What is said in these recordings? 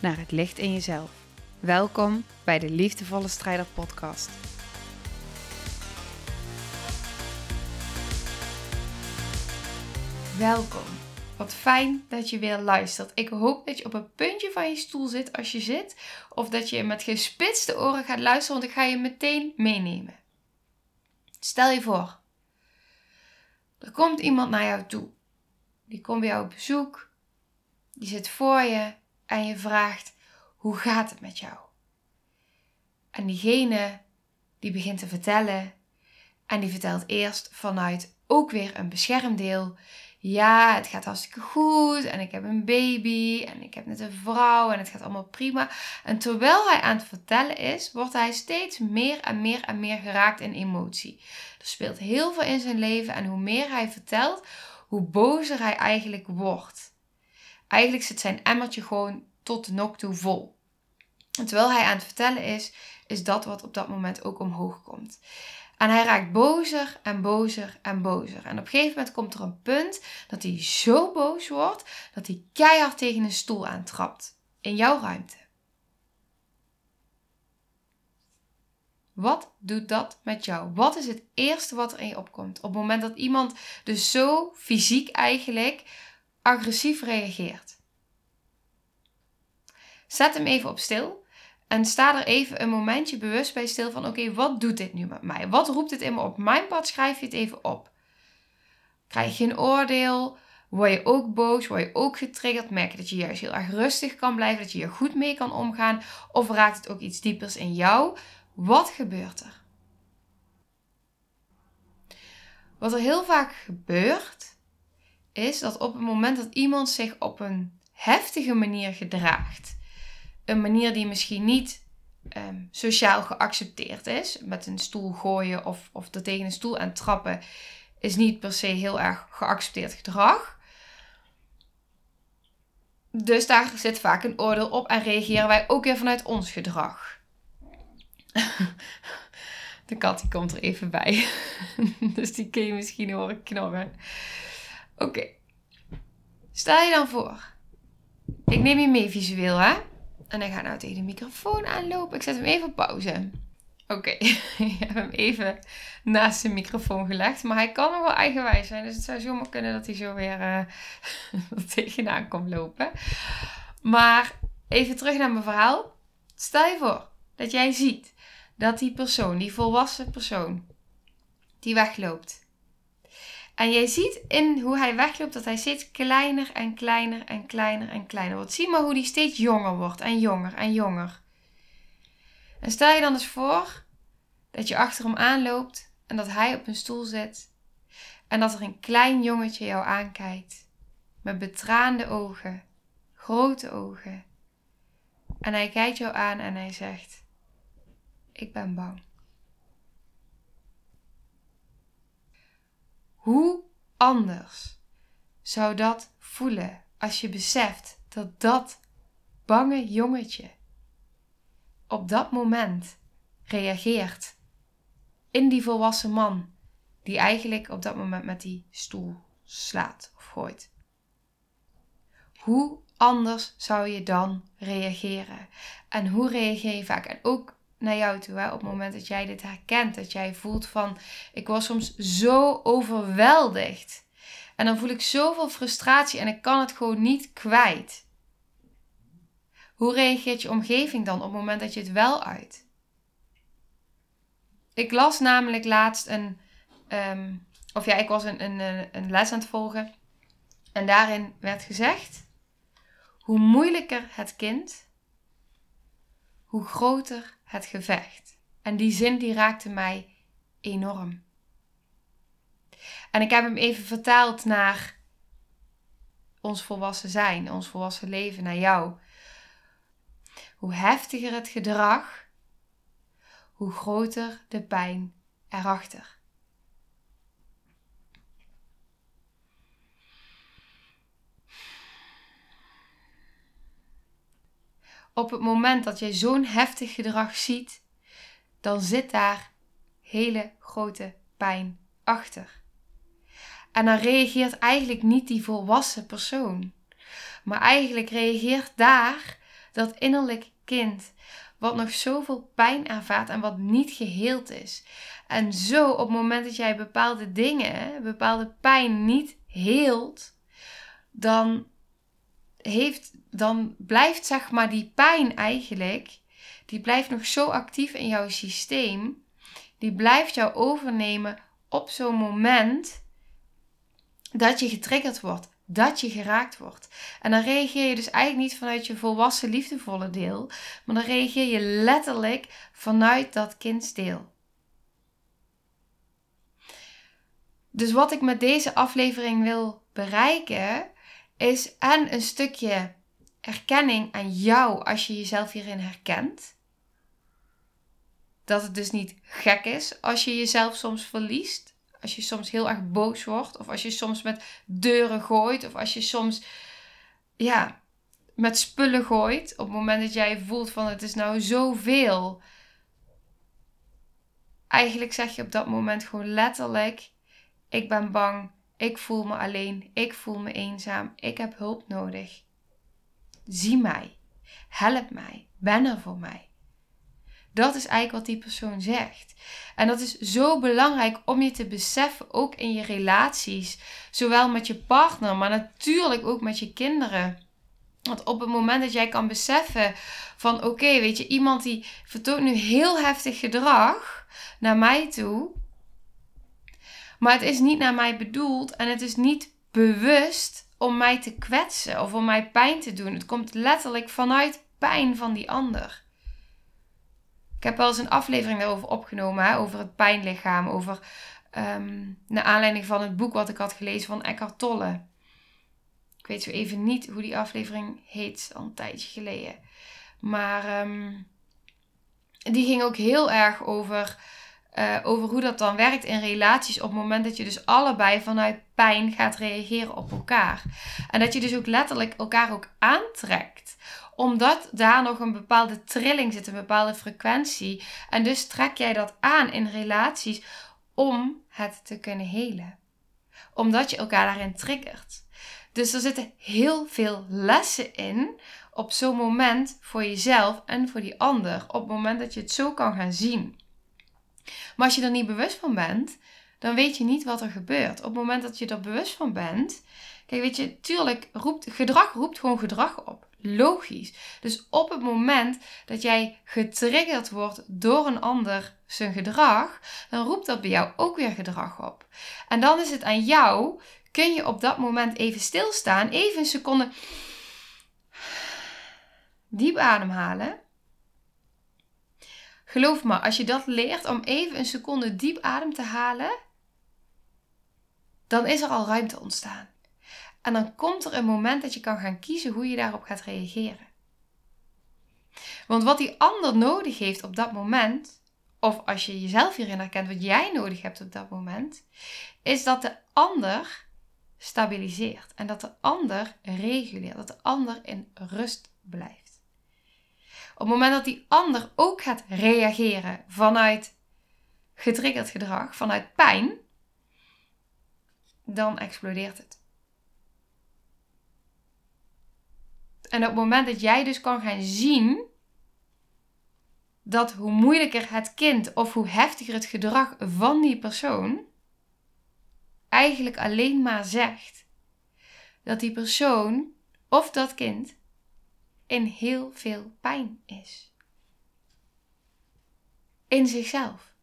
naar het licht in jezelf. Welkom bij de Liefdevolle Strijder Podcast. Welkom. Wat fijn dat je weer luistert. Ik hoop dat je op een puntje van je stoel zit als je zit, of dat je met gespitste oren gaat luisteren, want ik ga je meteen meenemen. Stel je voor, er komt iemand naar jou toe. Die komt bij jou op bezoek, die zit voor je en je vraagt: hoe gaat het met jou? En diegene die begint te vertellen en die vertelt eerst vanuit ook weer een beschermdeel. Ja, het gaat hartstikke goed en ik heb een baby en ik heb net een vrouw en het gaat allemaal prima. En terwijl hij aan het vertellen is, wordt hij steeds meer en meer en meer geraakt in emotie. Er speelt heel veel in zijn leven en hoe meer hij vertelt, hoe bozer hij eigenlijk wordt. Eigenlijk zit zijn emmertje gewoon tot de nok toe vol. En terwijl hij aan het vertellen is, is dat wat op dat moment ook omhoog komt. En hij raakt bozer en bozer en bozer. En op een gegeven moment komt er een punt dat hij zo boos wordt dat hij keihard tegen een stoel aantrapt. In jouw ruimte. Wat doet dat met jou? Wat is het eerste wat er in je opkomt? Op het moment dat iemand dus zo fysiek eigenlijk agressief reageert. Zet hem even op stil en sta er even een momentje bewust bij stil van: oké, wat doet dit nu met mij? Wat roept dit in me op? Mijn pad schrijf je het even op. Krijg je een oordeel? Word je ook boos? Word je ook getriggerd? Merk je dat je juist heel erg rustig kan blijven? Dat je er goed mee kan omgaan? Of raakt het ook iets diepers in jou? Wat gebeurt er? Wat er heel vaak gebeurt, is dat op het moment dat iemand zich op een heftige manier gedraagt, een manier die misschien niet um, sociaal geaccepteerd is, met een stoel gooien of, of er tegen een stoel aan trappen, is niet per se heel erg geaccepteerd gedrag. Dus daar zit vaak een oordeel op en reageren wij ook weer vanuit ons gedrag. De kat die komt er even bij. dus die kun je misschien horen knorren. Oké. Stel je dan voor. Ik neem je mee visueel, hè? En hij gaat nou tegen de microfoon aanlopen. Ik zet hem even op pauze. Oké, ik heb hem even naast de microfoon gelegd. Maar hij kan nog wel eigenwijs zijn. Dus het zou zomaar kunnen dat hij zo weer uh, tegenaan komt lopen. Maar even terug naar mijn verhaal. Stel je voor dat jij ziet dat die persoon, die volwassen persoon, die wegloopt. En jij ziet in hoe hij wegloopt dat hij steeds kleiner en kleiner en kleiner en kleiner wordt. Zie maar hoe hij steeds jonger wordt en jonger en jonger. En stel je dan eens voor dat je achter hem aanloopt en dat hij op een stoel zit en dat er een klein jongetje jou aankijkt met betraande ogen, grote ogen. En hij kijkt jou aan en hij zegt: Ik ben bang. Hoe anders zou dat voelen als je beseft dat dat bange jongetje op dat moment reageert in die volwassen man die eigenlijk op dat moment met die stoel slaat of gooit? Hoe anders zou je dan reageren? En hoe reageer je vaak? En ook naar jou toe. Hè? Op het moment dat jij dit herkent. Dat jij voelt van, ik was soms zo overweldigd. En dan voel ik zoveel frustratie en ik kan het gewoon niet kwijt. Hoe reageert je omgeving dan op het moment dat je het wel uit? Ik las namelijk laatst een, ehm, of ja, ik was een, een, een les aan het volgen. En daarin werd gezegd, hoe moeilijker het kind, hoe groter het gevecht. En die zin die raakte mij enorm. En ik heb hem even vertaald naar ons volwassen zijn, ons volwassen leven, naar jou. hoe heftiger het gedrag, hoe groter de pijn erachter. Op het moment dat jij zo'n heftig gedrag ziet, dan zit daar hele grote pijn achter. En dan reageert eigenlijk niet die volwassen persoon. Maar eigenlijk reageert daar dat innerlijk kind. Wat nog zoveel pijn ervaart en wat niet geheeld is. En zo op het moment dat jij bepaalde dingen, bepaalde pijn niet heelt, dan, heeft, dan blijft zeg maar die pijn eigenlijk, die blijft nog zo actief in jouw systeem. Die blijft jou overnemen op zo'n moment dat je getriggerd wordt, dat je geraakt wordt. En dan reageer je dus eigenlijk niet vanuit je volwassen liefdevolle deel, maar dan reageer je letterlijk vanuit dat kindsdeel. Dus wat ik met deze aflevering wil bereiken, is en een stukje erkenning aan jou als je jezelf hierin herkent. Dat het dus niet gek is als je jezelf soms verliest als je soms heel erg boos wordt, of als je soms met deuren gooit, of als je soms ja, met spullen gooit, op het moment dat jij voelt van het is nou zoveel. Eigenlijk zeg je op dat moment gewoon letterlijk: ik ben bang, ik voel me alleen, ik voel me eenzaam, ik heb hulp nodig. Zie mij, help mij, ben er voor mij. Dat is eigenlijk wat die persoon zegt. En dat is zo belangrijk om je te beseffen, ook in je relaties. Zowel met je partner, maar natuurlijk ook met je kinderen. Want op het moment dat jij kan beseffen van oké, weet je, iemand die vertoont nu heel heftig gedrag naar mij toe. Maar het is niet naar mij bedoeld en het is niet bewust om mij te kwetsen of om mij pijn te doen. Het komt letterlijk vanuit pijn van die ander. Ik heb wel eens een aflevering daarover opgenomen, over het pijnlichaam, over um, naar aanleiding van het boek wat ik had gelezen van Eckhart Tolle. Ik weet zo even niet hoe die aflevering heet, al een tijdje geleden. Maar um, die ging ook heel erg over, uh, over hoe dat dan werkt in relaties op het moment dat je dus allebei vanuit pijn gaat reageren op elkaar. En dat je dus ook letterlijk elkaar ook aantrekt omdat daar nog een bepaalde trilling zit, een bepaalde frequentie. En dus trek jij dat aan in relaties om het te kunnen helen. Omdat je elkaar daarin triggert. Dus er zitten heel veel lessen in op zo'n moment voor jezelf en voor die ander. Op het moment dat je het zo kan gaan zien. Maar als je er niet bewust van bent, dan weet je niet wat er gebeurt. Op het moment dat je er bewust van bent, kijk, weet je, tuurlijk roept gedrag roept gewoon gedrag op logisch. Dus op het moment dat jij getriggerd wordt door een ander zijn gedrag, dan roept dat bij jou ook weer gedrag op. En dan is het aan jou, kun je op dat moment even stilstaan, even een seconde diep ademhalen. Geloof me, als je dat leert om even een seconde diep adem te halen, dan is er al ruimte ontstaan. En dan komt er een moment dat je kan gaan kiezen hoe je daarop gaat reageren. Want wat die ander nodig heeft op dat moment, of als je jezelf hierin herkent wat jij nodig hebt op dat moment, is dat de ander stabiliseert en dat de ander reguleert, dat de ander in rust blijft. Op het moment dat die ander ook gaat reageren vanuit getriggerd gedrag, vanuit pijn, dan explodeert het. En op het moment dat jij dus kan gaan zien dat hoe moeilijker het kind of hoe heftiger het gedrag van die persoon eigenlijk alleen maar zegt dat die persoon of dat kind in heel veel pijn is. In zichzelf.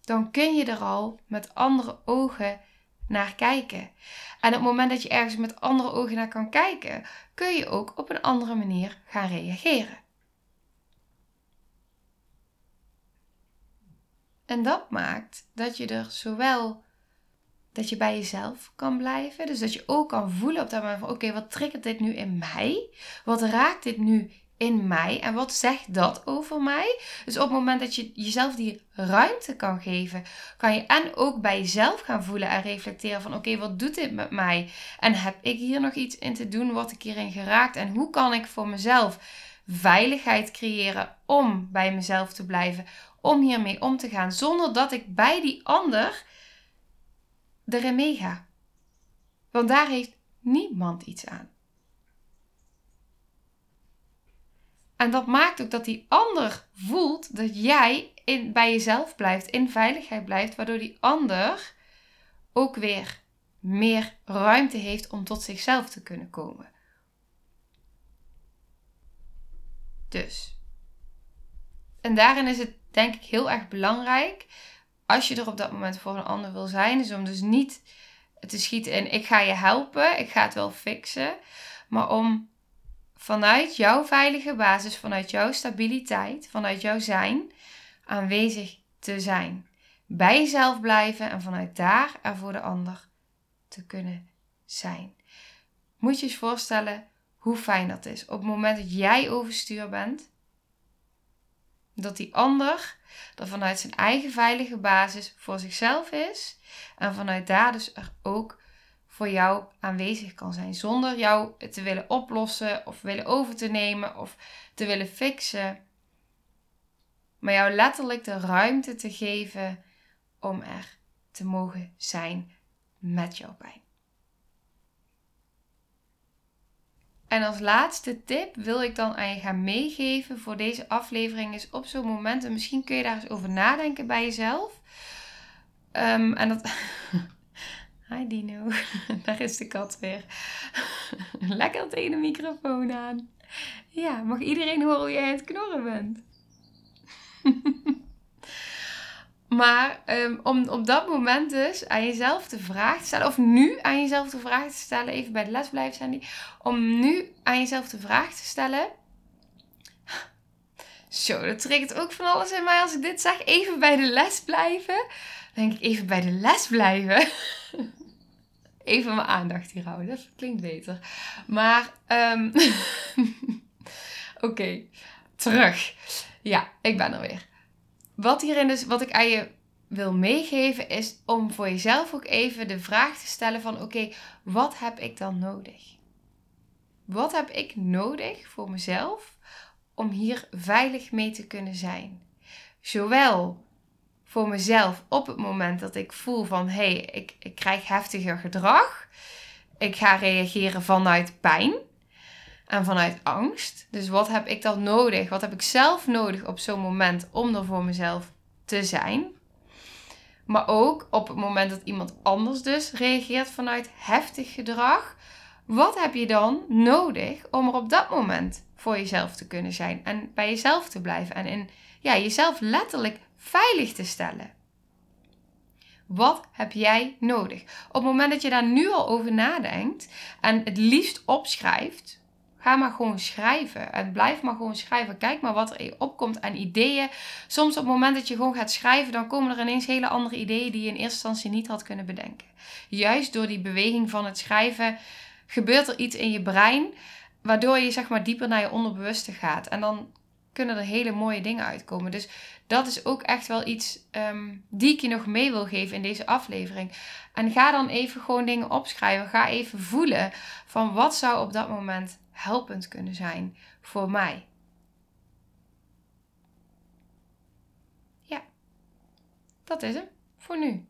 Dan kun je er al met andere ogen naar kijken. En op het moment dat je ergens met andere ogen naar kan kijken, kun je ook op een andere manier gaan reageren. En dat maakt dat je er zowel dat je bij jezelf kan blijven, dus dat je ook kan voelen op dat moment van oké, wat triggert dit nu in mij? Wat raakt dit nu in mij en wat zegt dat over mij? Dus op het moment dat je jezelf die ruimte kan geven, kan je en ook bij jezelf gaan voelen en reflecteren van oké, wat doet dit met mij? En heb ik hier nog iets in te doen? Word ik hierin geraakt? En hoe kan ik voor mezelf veiligheid creëren om bij mezelf te blijven, om hiermee om te gaan, zonder dat ik bij die ander erin meega? Want daar heeft niemand iets aan. En dat maakt ook dat die ander voelt dat jij in, bij jezelf blijft, in veiligheid blijft, waardoor die ander ook weer meer ruimte heeft om tot zichzelf te kunnen komen. Dus. En daarin is het denk ik heel erg belangrijk, als je er op dat moment voor een ander wil zijn, is om dus niet te schieten in ik ga je helpen, ik ga het wel fixen, maar om vanuit jouw veilige basis, vanuit jouw stabiliteit, vanuit jouw zijn, aanwezig te zijn. Bij jezelf blijven en vanuit daar er voor de ander te kunnen zijn. Moet je eens voorstellen hoe fijn dat is. Op het moment dat jij overstuur bent, dat die ander er vanuit zijn eigen veilige basis voor zichzelf is en vanuit daar dus er ook voor jou aanwezig kan zijn. Zonder jou te willen oplossen of willen over te nemen of te willen fixen. Maar jou letterlijk de ruimte te geven om er te mogen zijn met jouw pijn. En als laatste tip wil ik dan aan je gaan meegeven voor deze aflevering is op zo'n moment, en misschien kun je daar eens over nadenken bij jezelf. Um, en dat, Hi Dino, daar is de kat weer. Lekker tegen de microfoon aan. Ja, mag iedereen horen hoe jij het knorren bent? Maar um, om op dat moment dus aan jezelf de vraag te stellen, of nu aan jezelf de vraag te stellen, even bij de les blijven Sandy, om nu aan jezelf de vraag te stellen. Zo, dat triggert ook van alles in mij als ik dit zeg. Even bij de les blijven. Denk ik even bij de les blijven. even mijn aandacht hier houden. Dat klinkt beter. Maar, um, oké, terug. Ja, ik ben er weer. Wat hierin dus, wat ik aan je wil meegeven, is om voor jezelf ook even de vraag te stellen van, oké, wat heb ik dan nodig? Wat heb ik nodig voor mezelf om hier veilig mee te kunnen zijn? Zowel voor mezelf op het moment dat ik voel van hé, hey, ik, ik krijg heftiger gedrag. Ik ga reageren vanuit pijn en vanuit angst. Dus wat heb ik dan nodig? Wat heb ik zelf nodig op zo'n moment om er voor mezelf te zijn? Maar ook op het moment dat iemand anders dus reageert vanuit heftig gedrag. Wat heb je dan nodig om er op dat moment voor jezelf te kunnen zijn en bij jezelf te blijven en in ja, jezelf letterlijk veilig te stellen. Wat heb jij nodig? Op het moment dat je daar nu al over nadenkt en het liefst opschrijft, ga maar gewoon schrijven. En blijf maar gewoon schrijven. Kijk maar wat er opkomt aan ideeën. Soms op het moment dat je gewoon gaat schrijven, dan komen er ineens hele andere ideeën die je in eerste instantie niet had kunnen bedenken. Juist door die beweging van het schrijven gebeurt er iets in je brein, waardoor je zeg maar dieper naar je onderbewuste gaat. En dan kunnen er hele mooie dingen uitkomen. Dus dat is ook echt wel iets um, die ik je nog mee wil geven in deze aflevering. En ga dan even gewoon dingen opschrijven. Ga even voelen van wat zou op dat moment helpend kunnen zijn voor mij. Ja, dat is hem voor nu.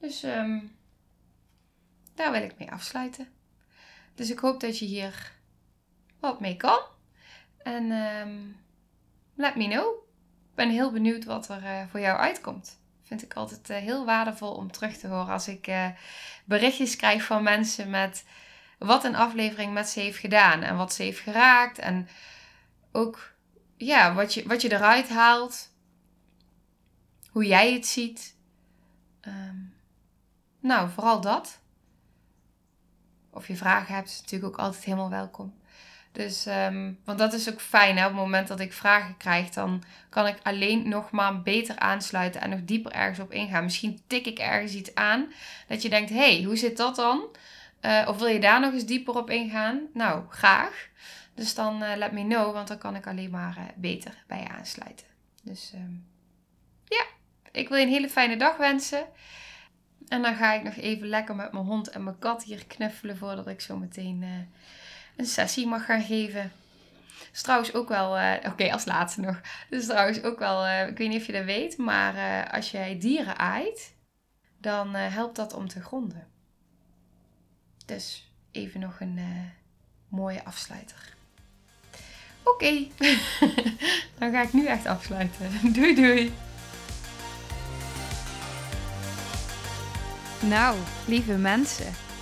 Dus um, daar wil ik mee afsluiten. Dus ik hoop dat je hier wat mee kan. En um, let me know. Ben heel benieuwd wat er uh, voor jou uitkomt. Vind ik altijd uh, heel waardevol om terug te horen als ik uh, berichtjes krijg van mensen met wat een aflevering met ze heeft gedaan en wat ze heeft geraakt. En ook ja, wat, je, wat je eruit haalt. Hoe jij het ziet. Um, nou, vooral dat. Of je vragen hebt, is natuurlijk ook altijd helemaal welkom. Dus, um, want dat is ook fijn. Hè? Op het moment dat ik vragen krijg, dan kan ik alleen nog maar beter aansluiten en nog dieper ergens op ingaan. Misschien tik ik ergens iets aan dat je denkt: hey, hoe zit dat dan? Uh, of wil je daar nog eens dieper op ingaan? Nou, graag. Dus dan uh, let me know, want dan kan ik alleen maar uh, beter bij je aansluiten. Dus ehm, ja, ik wil je een hele fijne dag wensen. En dan ga ik nog even lekker met mijn hond en mijn kat hier knuffelen voordat ik zo meteen een sessie mag gaan geven. is trouwens ook wel, oké, als laatste nog. Dus trouwens ook wel, ik weet niet of je dat weet, maar als jij dieren aait, dan helpt dat om te gronden. Dus even nog een mooie afsluiter. Oké, dan ga ik nu echt afsluiten. Doei doei! Nou, lieve mensen,